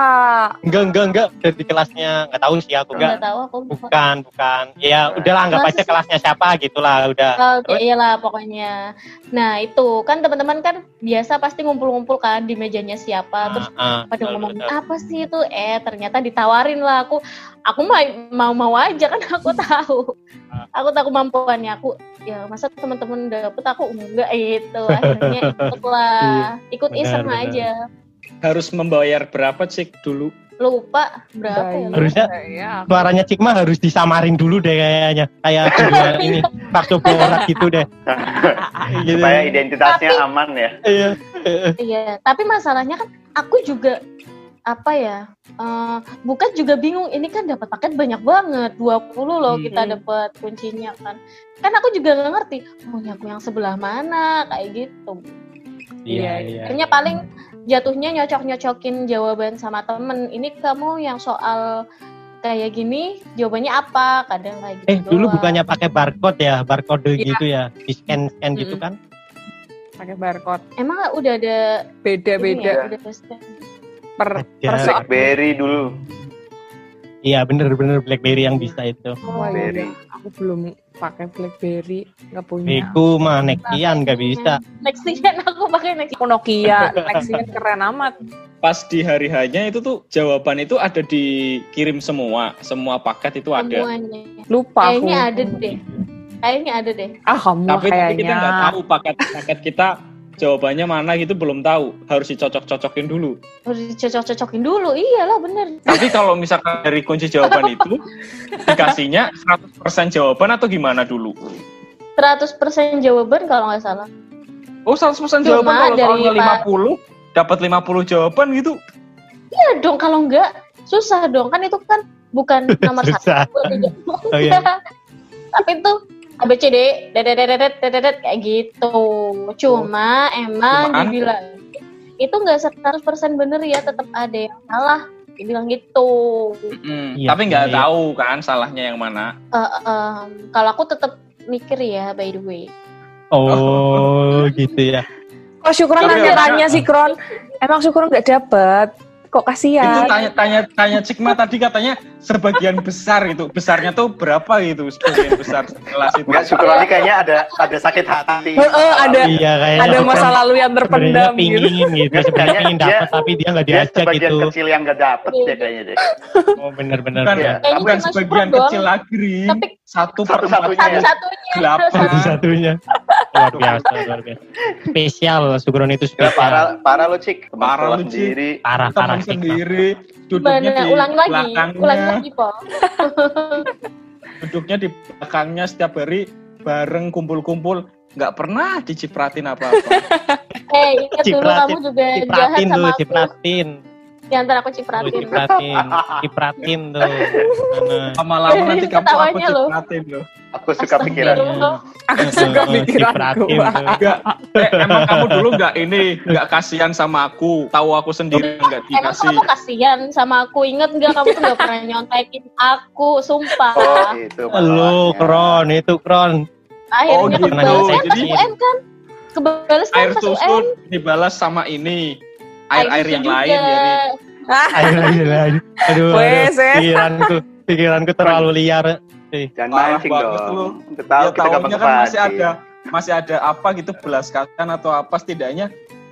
enggak enggak enggak. Dari kelasnya. Nggak tahu sih aku Enggak. Enggak tahu aku. bukan bukan. Ya udahlah anggap Masa aja sih? kelasnya siapa gitulah udah. Oke, iyalah pokoknya. Nah, itu. Kan teman-teman kan biasa pasti ngumpul-ngumpul kan di mejanya siapa. Terus Ah, ah, pada betul, ngomong betul. apa sih itu? Eh ternyata ditawarin lah. Aku aku mah mau-mau aja kan aku tahu. Aku tahu kemampuannya aku ya masa teman-teman dapet aku enggak itu akhirnya ikut lah ikut Benar, iseng benar. aja Harus membayar berapa sih dulu? lupa berapa ya. Harusnya Ya, suaranya Cikma harus disamarin dulu deh kayaknya kayak ini bakso borak gitu deh Gitu. supaya identitasnya Tapi- aman ya. Iya. iya tapi masalahnya kan aku juga apa ya eh, bukan juga bingung ini kan dapat paket banyak banget 20 loh Hmm. kita dapat kuncinya kan kan aku juga nggak ngerti punya aku yang sebelah mana kayak gitu iya iya akhirnya paling jatuhnya nyocok-nyocokin jawaban sama temen ini kamu yang soal kayak gini jawabannya apa kadang kayak gitu eh dulu doang. bukannya pakai barcode ya barcode Iya. gitu ya di scan scan gitu Mm-mm. kan pakai barcode. emang udah ada ini ya, Beda-beda udah scan. Per per. Blackberry dulu. iya bener-bener BlackBerry yang bisa itu Wah, Blackberry. iya. Aku belum pakai BlackBerry, nggak punya. Iku mah Nexian nggak bisa Nexian aku pakai Nexian Aku Nokia, Lexian keren amat. Pas di hari hanya itu tuh jawaban itu ada dikirim semua, semua paket itu ada. semuanya Lupa aku. kayaknya ada deh kayaknya ada deh Ah kamu Tapi, tapi kayaknya. kita nggak tahu paket paket kita jawabannya mana gitu belum tahu. Harus dicocok-cocokin dulu. harus dicocok-cocokin dulu iyalah bener Tapi kalau misalkan dari kunci jawaban itu dikasihnya 100% jawaban atau gimana dulu? 100% jawaban kalau nggak salah Oh 100% Cuma jawaban kalau dari soalnya Pak- 50 dapat 50 jawaban gitu. iya dong kalau nggak susah dong kan itu kan bukan nomor Susah. satu. Oh, iya. tapi itu ABCD dedet dedet kayak gitu cuma emang Cuman? dibilang itu nggak 100% bener ya tetap ada yang salah dibilang gitu Mm, Iya, tapi nggak iya. tahu kan salahnya yang mana. Eh, em, kalau aku tetap mikir ya by the way oh gitu ya Kok syukuran Tapi nanti harusnya- tanya sih Kron. Emang syukuran nggak dapet. Kok Itu kasihan? tanya tanya tanya Cikma tadi katanya sebagian besar gitu. Besarnya tuh berapa gitu sebagian besar kelas itu. Enggak syukur ini kayaknya ada ada sakit hati. Heeh, ada iya ada masa lalu yang sebenarnya terpendam gitu. pingin gitu sebenarnya Kayaknya pingin dia- dapat tapi dia nggak Dia diajak sebagian gitu kecil yang gak dapet deh kayaknya deh. oh bener-bener Bukan, Iya. Kayaknya bukan sebagian kecil lagi. Tapi Satu per Satu-satunya. satu-satunya delapan. satu-satunya luar biasa luar biasa spesial Sugron itu Ya, spesial parah parah lo cik. Parah lu, Cik. sendiri. parah parah Teman Cikma. sendiri duduknya Bener, di ulangi lagi, belakangnya, ulangi lagi, Po. duduknya di belakangnya setiap hari bareng kumpul-kumpul, nggak pernah dicipratin apa-apa. Eh, ingat dulu kamu juga jahat sama aku. cipratin Di antara aku cipratin. cipratin cipratin tuh. Lama-lama nanti kamu aku cipratin loh. Aku suka pikiran. Aku suka pikiranku. cipratin tuh. Enggak, eh, emang kamu dulu nggak ini, nggak kasihan sama aku, tahu aku sendiri nggak Emang dikasih. kamu kasihan sama aku? Ingat nggak kamu tuh nggak pernah nyontekin aku, sumpah. Oh, itu. Lu kron itu kron Akhirnya Oh, gitu. kebales kan Jadi- UN kan? Kan Air pas UN. susu dibalas sama ini, air-air yang juga. lain ya, Ri. ayo ayo ayo aduh, pikiranku pikiranku terlalu liar Jangan mancing dong. lu. Kita tahu Ya, kita kan masih ada masih ada apa gitu belas kasihan atau apa setidaknya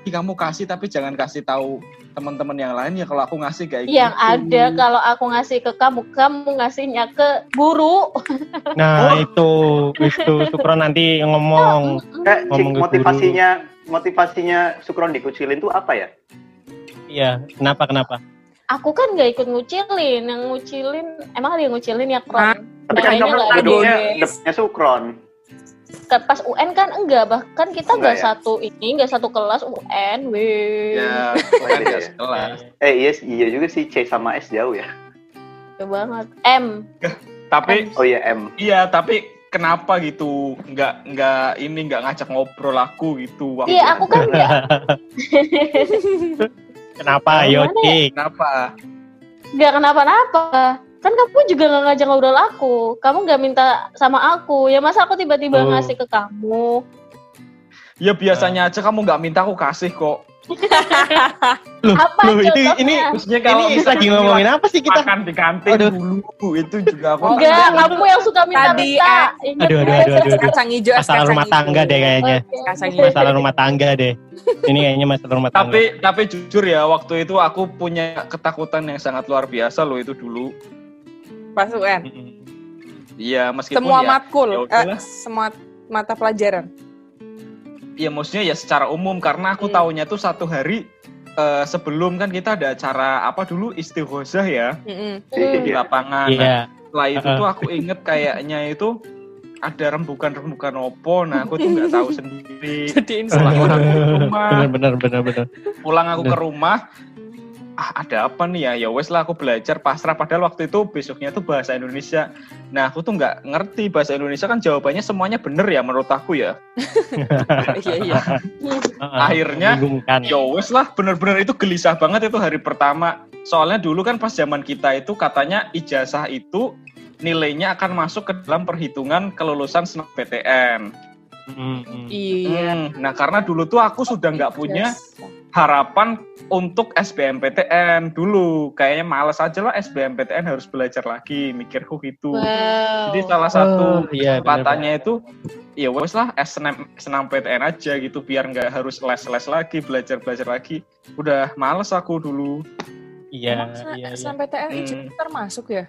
kamu kasih tapi jangan kasih tahu teman-teman yang lain ya kalau aku ngasih kayak Yang gitu. ada kalau aku ngasih ke kamu, kamu ngasihnya ke guru. Nah, itu itu Sukron nanti ngomong. Kayak Ngomong ke guru. motivasinya motivasinya Sukron dikucilin tuh apa ya? Iya, kenapa kenapa? Aku kan nggak ikut ngucilin, yang ngucilin emang ada yang ngucilin ya Kron. Tapi kan Kayaknya kamu nggak ada. duduknya Godes. duduknya Sukron. Ke- Pas UN kan enggak, bahkan kita Enggak nggak ya? satu ini, nggak satu kelas UN, weh. Ya, iya, iya. sekelas. Eh iya iya juga sih C sama S jauh ya. Jauh banget. M. Tapi Oh iya M. iya, tapi kenapa gitu? Nggak nggak ini nggak ngajak ngobrol aku gitu. waktu Iya, aku kan nggak Kenapa? Gimana Yo, ya? Kenapa? nggak kenapa-napa. Kan kamu juga nggak ngajak ngobrol aku. Kamu nggak minta sama aku. Ya masa aku tiba-tiba Oh. ngasih ke kamu? Ya biasanya aja kamu nggak minta aku kasih kok. Loh, Apa loh, itu ini Maksudnya ini lagi ngomongin apa sih kita? makan di kantin Aduh. dulu itu juga aku Oh, Enggak, kamu yang suka minta-minta. Tadi, eh, Aduh, aduh, ya? aduh, aduh, aduh. Kacang hijau, Masalah kacang rumah tangga deh kayaknya. Hijau. Masalah rumah tangga deh. Ini kayaknya masalah rumah tangga. tapi tapi jujur ya waktu itu aku punya ketakutan yang sangat luar biasa loh itu dulu Pas UN. Iya meskipun Semua ya matkul, ya eh, semua mata pelajaran. Ya maksudnya ya secara umum karena aku Hmm. tahunya tuh satu hari eh, sebelum kan kita ada acara apa dulu istighosah ya. Hmm. di lapangan Nah, Iya. setelah itu Uh-uh. tuh aku inget kayaknya itu ada rembukan-rembukan opo nah aku tuh nggak tahu sendiri Setelah semua. aku ke rumah bener bener bener. pulang aku ke rumah ah ada apa nih ya? Ya wes lah aku belajar pasrah. Padahal waktu itu besoknya tuh bahasa Indonesia. Nah aku tuh nggak ngerti bahasa Indonesia kan jawabannya semuanya bener ya menurut aku ya. Iya, iya. Akhirnya, ya wes lah bener-bener itu gelisah banget itu hari pertama. Soalnya dulu kan pas zaman kita itu katanya ijazah itu nilainya akan masuk ke dalam perhitungan kelulusan SNMPTN Mm, mm. Iya. Hmm, nah karena dulu tuh aku sudah nggak punya harapan untuk SBMPTN dulu kayaknya males aja lah SBMPTN harus belajar lagi mikirku gitu Wow. jadi salah satu Oh, iya, itu ya wes lah SNM, SNMPTN aja gitu biar nggak harus les-les lagi belajar-belajar lagi udah males aku dulu Iya, Emang iya, iya. sampai TNI Hmm. juga termasuk ya?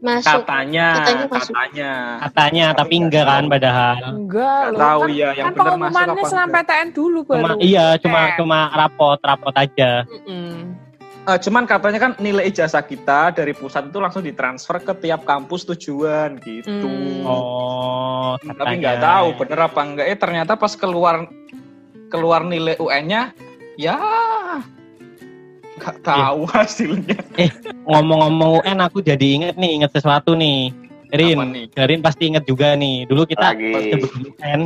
Masuk. katanya Katanya masuk. katanya Katanya Tapi tapi nggak enggak kan padahal. Enggak nggak loh. tahu kan, ya yang kan benar masuk pengumumannya enggak. PTN dulu Cuma baru. iya, cuma cuma rapot, rapot aja. Mm-mm. Eh, cuman katanya kan nilai ijazah kita dari pusat itu langsung ditransfer ke tiap kampus tujuan gitu Hmm. Oh, tapi katanya. nggak tahu bener apa enggak eh ternyata pas keluar keluar nilai UN-nya ya nggak tahu hasilnya Ngomong-ngomong UN aku jadi inget nih, inget sesuatu nih. Rin, nih? Rin pasti inget juga nih. Dulu kita Lagi. sebelum UN,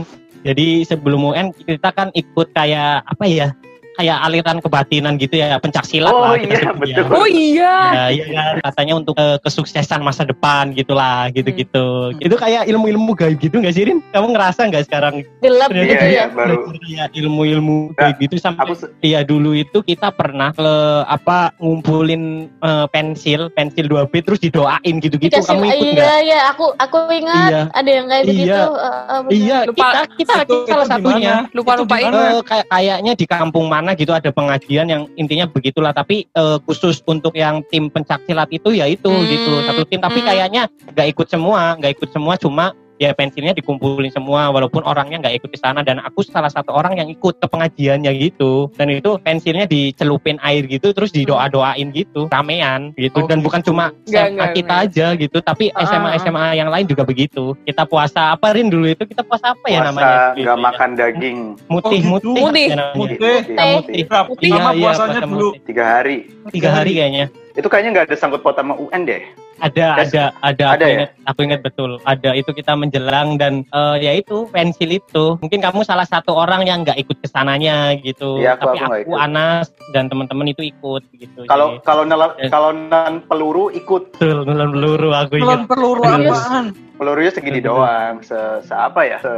jadi sebelum UN kita kan ikut kayak apa ya? Kayak aliran kebatinan gitu ya, pencak silat Oh lah. iya, betul. Oh iya. Ya, iya kan katanya untuk eh, kesuksesan masa depan gitulah gitu-gitu. Hmm. Itu kayak ilmu-ilmu gaib gitu nggak sih Rin? Kamu ngerasa nggak sekarang? Gelap gitu Iya, iya, ya. baru ilmu-ilmu Ya, kayak gitu sampai aku Iya dulu itu kita pernah ke apa ngumpulin eh, pensil pensil 2B terus didoain gitu-gitu kamu ikut iya, nggak? iya, aku aku ingat Iya. ada yang kayak Iya. begitu. eh, eh, bener. Iya Lupa- kita kita lagi Itu- salah itu satunya. ingat. gimana? Eh, kayak kayaknya di kampung mana gitu ada pengajian yang intinya begitulah. Tapi eh, khusus untuk yang tim pencak silat itu ya itu Hmm, gitu satu tim tapi hmm. kayaknya nggak ikut semua nggak ikut semua. Cuma ya pensilnya dikumpulin semua walaupun orangnya nggak ikut ke sana dan aku salah satu orang yang ikut ke pengajiannya gitu dan itu pensilnya dicelupin air gitu terus didoa doain gitu ramean gitu Oh, dan gitu. bukan cuma Nggak, SMA nggak, kita nggak. aja gitu tapi Ah, SMA. SMA yang lain juga begitu kita puasa apa rin dulu itu kita puasa apa ya puasa namanya nggak Gitu ya. makan daging mutih Oh, gitu. mutih Mutih. ya namanya. Mutih. Iya, mutih. Lama Iya, iya, puasanya puasa dulu mutih. tiga hari tiga hari kayaknya itu kayaknya nggak ada sangkut paut sama UN deh ada Yes. ada ada Ada aku ya? ingat aku ingat betul ada itu kita menjelang dan eh, ya itu pensil itu mungkin kamu salah satu orang yang nggak ikut ke sananya gitu Iya, aku- tapi aku aku ikut. Anas dan teman-teman itu ikut gitu kalau Jadi, kalau nelan Yes. kalau nelan peluru ikut betul nulan peluru aku ingat peluru Serius? apaan pelurunya segini Betul. doang se, se apa ya se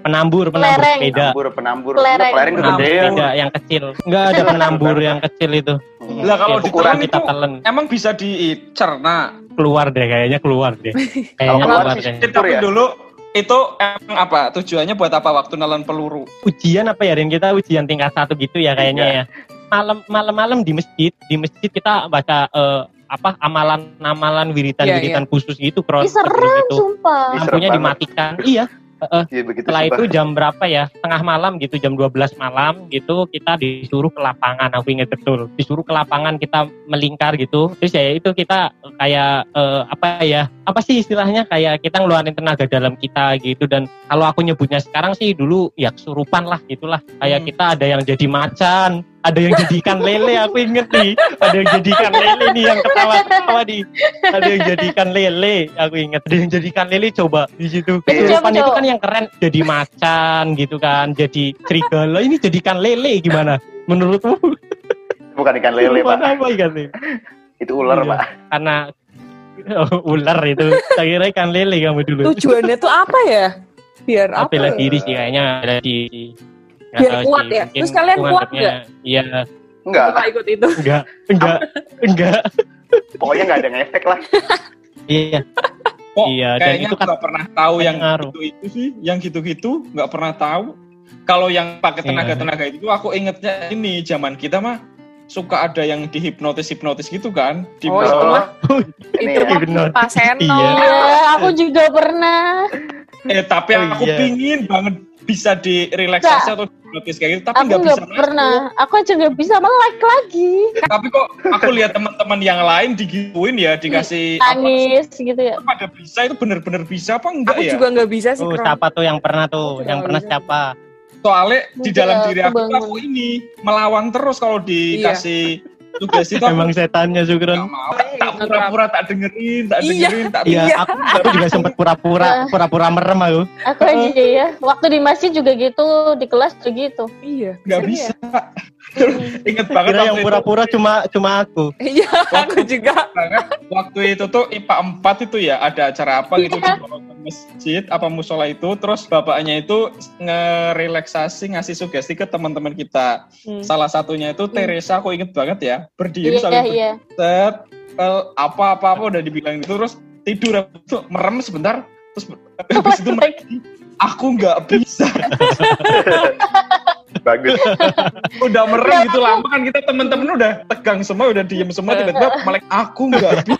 penambur penambur Kelereng. sepeda penambur penambur. Enggak, kegedean sepeda yang kecil nggak ada penambur yang kecil itu Hmm. Lah kalau Ya, ditelan kita telan emang bisa dicerna keluar deh kayaknya keluar deh. Kayaknya Kalau keluar keluar deh. sih- tapi ya. dulu itu emang apa? Tujuannya buat apa? Waktu nelan peluru? Ujian apa ya Rin? Kita ujian tingkat satu gitu ya kayaknya Iya. ya. Malam malam-malam di masjid di masjid kita baca eh, apa amalan-amalan wiritan-wiritan khusus gitu Ih, cross serem, itu. sumpah. Lampunya banget. dimatikan. Iya Iya begitu setelah sumpah. itu jam berapa ya? Tengah malam gitu jam 12 malam gitu kita disuruh ke lapangan. Aku inget betul disuruh ke lapangan kita melingkar gitu. Terus ya itu kita kayak eh, apa ya apa sih istilahnya? Kayak kita ngeluarin tenaga dalam kita gitu. Dan kalau aku nyebutnya sekarang sih dulu ya kesurupan lah gitulah. Kayak Hmm. kita ada yang jadi macan ada yang jadi ikan lele aku inget nih. Ada yang jadi ikan lele nih yang ketawa-ketawa di. Ada yang jadi ikan lele aku inget ada yang jadi ikan lele coba di situ. Itu kesurupan itu kan yang keren jadi macan gitu kan jadi serigala. Ini jadi ikan lele gimana? Menurutmu? Bukan ikan lele pak, apa ikan lele? Itu ular Iya. pak. karena ular itu. Saya kira ikan lele kamu dulu. Tujuannya tuh apa ya? Biar apa? bela ya? diri sih kayaknya bela diri Biar tahu kuat sih, ya? mungkin Terus kalian kuat nganggapnya, iya Enggak, Suka ikut itu. enggak enggak enggak pokoknya nggak ada ngefek lah. iya Kok Iya, dan kayaknya itu aku kan nggak pernah tahu yang ngaruh. gitu itu sih, yang gitu-gitu nggak pernah tahu. Kalau yang pakai Iya. tenaga-tenaga itu aku ingetnya ini zaman kita mah suka ada yang dihipnotis hipnotis gitu kan di Oh, itu mah Ini itu ya. mah. Pak Seno. Iya. Iya, aku juga pernah. eh tapi Oh, aku iya. pingin banget bisa direlaksasi atau hipnotis kayak gitu tapi Aku nggak bisa pernah. Aku aja nggak bisa melek lagi. tapi kok aku lihat teman-teman yang lain digituin ya dikasih apa, Nangis gitu ya. pada bisa itu bener-bener bisa apa enggak Aku ya juga nggak bisa sih. tuh Kron. siapa tuh yang pernah tuh Aku yang pernah bisa. siapa soalnya di Enggak, dalam diri aku aku aku ini melawan terus kalau dikasih tugas itu emang setannya Sugron mau tak pura-pura tak dengerin tak Iya. dengerin tak iya Iya. aku, aku juga sempat pura-pura pura-pura merem aku Aku aja ya. Waktu di masjid juga gitu, di kelas juga gitu. Iya. nggak bisa ya? inget banget kira yang pura-pura cuma cuma aku Iya, aku juga. banget waktu itu tuh IPA 4 itu ya ada acara apa gitu Iya. di masjid apa musola itu terus bapaknya itu ngerelaksasi ngasih sugesti ke teman-teman kita Hmm. salah satunya itu Teresa aku inget banget ya berdiri Iya, sambil iya. set apa apa apa udah dibilang itu terus tidur itu merem sebentar terus habis itu aku nggak bisa Bagus. udah merem gitu lama kan kita temen-temen udah tegang semua udah diem semua tiba-tiba malah aku nggak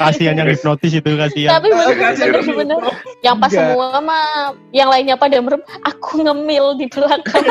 kasihan yang hipnotis itu kasihan Tapi bener Kasihan. bener bener. Yang pas Enggak. semua mah, yang lainnya pada merem, aku ngemil di belakang.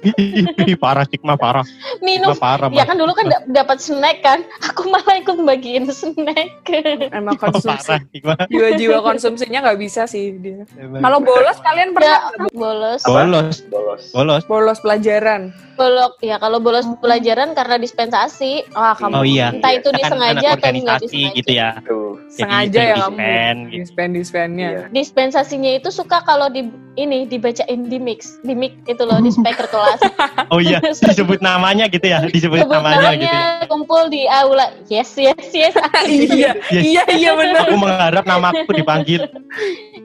Ih, parah Sigma parah minum. Parah Ya kan dulu kan da- dapat snack kan, aku malah ikut bagiin snack. Emang konsumsi. Jiwa-jiwa konsumsinya nggak bisa sih dia. Kalau bolos kalian ya pernah nggak? Bolos, bolos Bolos. bolos bolos pelajaran? bolok ya kalau bolos pelajaran karena dispensasi, Ah, kamu oh iya entah itu kan disengaja atau nggak disengaja. gitu ya Tuh. sengaja ya kamu dispen gitu. dispen dispennya. Iya. Dispensasinya itu suka kalau di ini dibacain di mix, di mix itu loh di speaker kelas. oh iya disebut namanya gitu ya disebut Sebut namanya gitu namanya kumpul di aula. Yes, yes, yes. iya, Yes. iya, iya benar. aku mengharap namaku dipanggil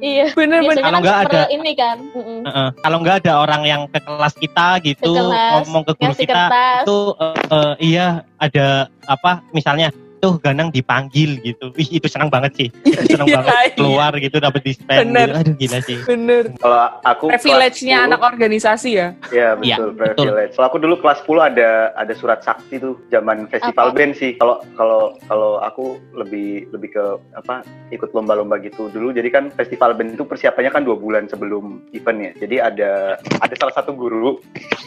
iya. Bener bener. Biasanya Kalau kan nggak ada- ini kan. Mm-mm. Heeh. kalau nggak ada orang yang ke kelas kita gitu Ke kelas, ngomong ke guru kita kertas. itu eh, eh, iya ada apa misalnya tuh Ganang dipanggil gitu ih itu senang banget sih senang Iya, banget iya. keluar gitu dapat dispen Bener. gitu. aduh gila sih Bener. Kalau aku Privilege-nya anak organisasi ya. 10, Iya Iya, betul, betul. privilege. Kalau aku dulu kelas 10 ada ada surat sakti tuh zaman festival Apa? band sih. Kalau kalau kalau aku lebih lebih ke apa ikut lomba-lomba gitu dulu. Jadi kan festival band itu persiapannya kan dua bulan sebelum event ya. Jadi ada ada salah satu guru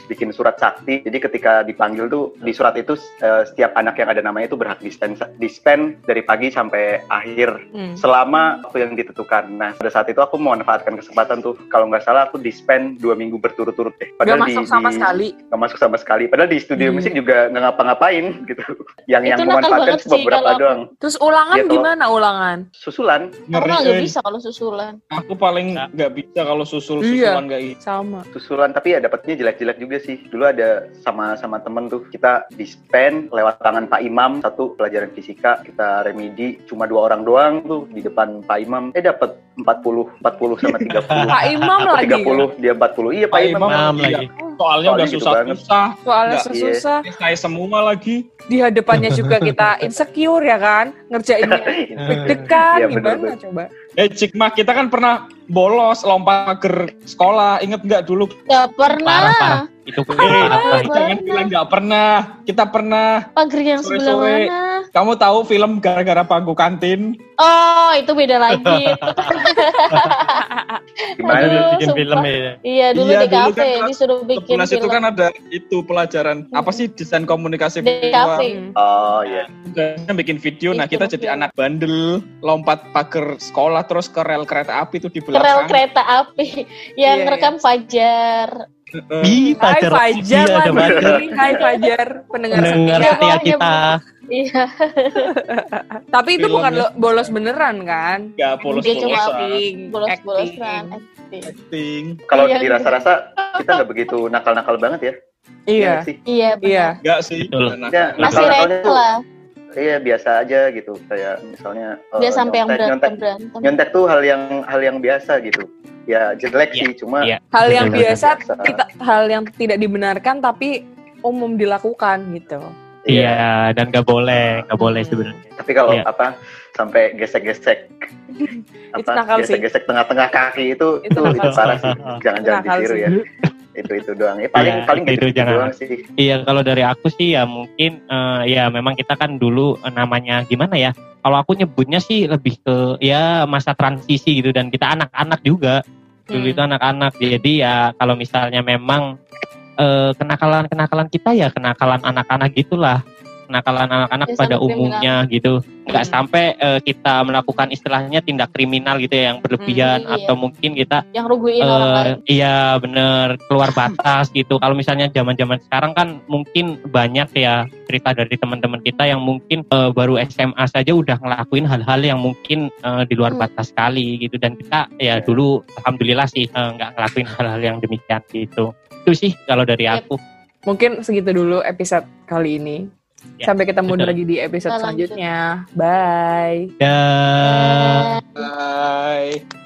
bikin surat sakti. Jadi ketika dipanggil tuh di surat itu eh, setiap anak yang ada namanya itu berhak dispen dispen dari pagi sampai akhir Hmm. selama waktu yang ditentukan. Nah, pada saat itu aku memanfaatkan kesempatan tuh. Kalau nggak salah aku dispen dua minggu berturut-turut deh. Gak di- masuk sama di- sekali. nggak masuk sama sekali. Padahal di studio Hmm. musik juga nggak ngapa-ngapain gitu. Yang yang Itu memanfaatkan banget cuma sih beberapa kalau doang. Terus ulangan Iya, kalau- gimana ulangan? Susulan. Aku mah nggak bisa kalau susulan. aku paling nggak bisa kalau susul Iya. susulan kayak gitu Sama. Susulan tapi ya dapatnya jelek-jelek juga sih. Dulu ada sama sama temen tuh kita dispen lewat tangan Pak Imam satu pelajaran pelajaran fisika kita remedi cuma dua orang doang tuh di depan Pak Imam eh dapat 40 40 sama 30 Pak Imam lagi. 30 dia 40 iya Pak, Pak Imam, Imam iya. lagi. Soalnya Soalnya udah gitu susah-susah. Soalnya Nggak, susah. Saya semua lagi. Di hadapannya juga kita insecure ya kan. Ngerjainnya deg-degan Iya, gimana bener-bener. coba. Eh Cikma, kita kan pernah bolos lompat pagar sekolah. Ingat nggak dulu? Gak pernah. Parah, parah. Itu Eh, parah. jangan bilang nggak pernah. Kita pernah. Pagar yang sebelah mana? Kamu tahu film gara-gara pangku kantin? Oh, itu beda lagi. gimana Aduh. bikin sumpah. film ya. iya, dulu Iya, di kafe kan disuruh bikin film. itu kan ada itu pelajaran apa sih desain komunikasi di visual. kafe. oh iya Tugasnya bikin video. Nah kita jadi anak bandel lompat pagar sekolah terus ke rel kereta api itu di Kerel belakang. kereta api yang Iya, rekam Fajar. Ih, Hai pacar Fajar iya, ada lagi. Fajar. Hai Fajar, pendengar Mendengar setia. setia kita. Iya, Tapi itu bukan Filmnya. lo- bolos beneran kan? Gak Dia cuma polos-polosan. Acting, bolos-bolosan. acting. Acting. kalau Iya, dirasa-rasa kita nggak begitu nakal-nakal banget ya Iya, nggak sih Iya, benar. iya. Enggak sih. Betul. Nah, Ya, Masih nakal-nakalnya. Iya biasa aja gitu kayak misalnya eh, Dia sampai yang nyontek, nyontek, berantem berantem. nyontek tuh hal yang hal yang biasa gitu ya jelek Iya, sih cuma iya. Hal yang biasa, kita hal yang tidak dibenarkan tapi umum dilakukan gitu. Iya, dan gak boleh, gak boleh Hmm. sebenarnya. tapi kalau Iya. apa sampai gesek-gesek apa gesek-gesek tengah-tengah kaki itu Itu itu, itu parah sih. jangan-jangan ditiru ya itu itu doang ya paling Iya, paling itu- gitu, itu jangan. doang sih Iya, kalau dari aku sih ya mungkin eh, ya memang kita kan dulu eh, namanya gimana ya? Kalau aku nyebutnya sih lebih ke ya masa transisi gitu dan kita anak-anak juga. Dulu Hmm. itu anak-anak. Jadi ya kalau misalnya memang eh, kenakalan-kenakalan kita ya kenakalan anak-anak gitulah. Kenakalan anak-anak Ya, pada sampai umumnya gitu. Nggak Hmm. sampai eh, kita melakukan istilahnya tindak kriminal gitu ya yang berlebihan Hmm, iya. atau mungkin kita Yang ruguin orang Eh, lain. iya bener keluar batas gitu. Kalau misalnya zaman-zaman sekarang kan mungkin banyak ya cerita dari teman-teman kita yang mungkin eh, baru SMA saja udah ngelakuin hal-hal yang mungkin eh, di luar Hmm. batas sekali gitu. Dan kita ya dulu alhamdulillah sih nggak ngelakuin hal-hal yang demikian gitu. Itu sih kalau dari Yep. aku. Mungkin segitu dulu episode kali ini. Ya, Sampai ketemu betul. lagi di episode lanjut. selanjutnya. Bye. Eh, Bye.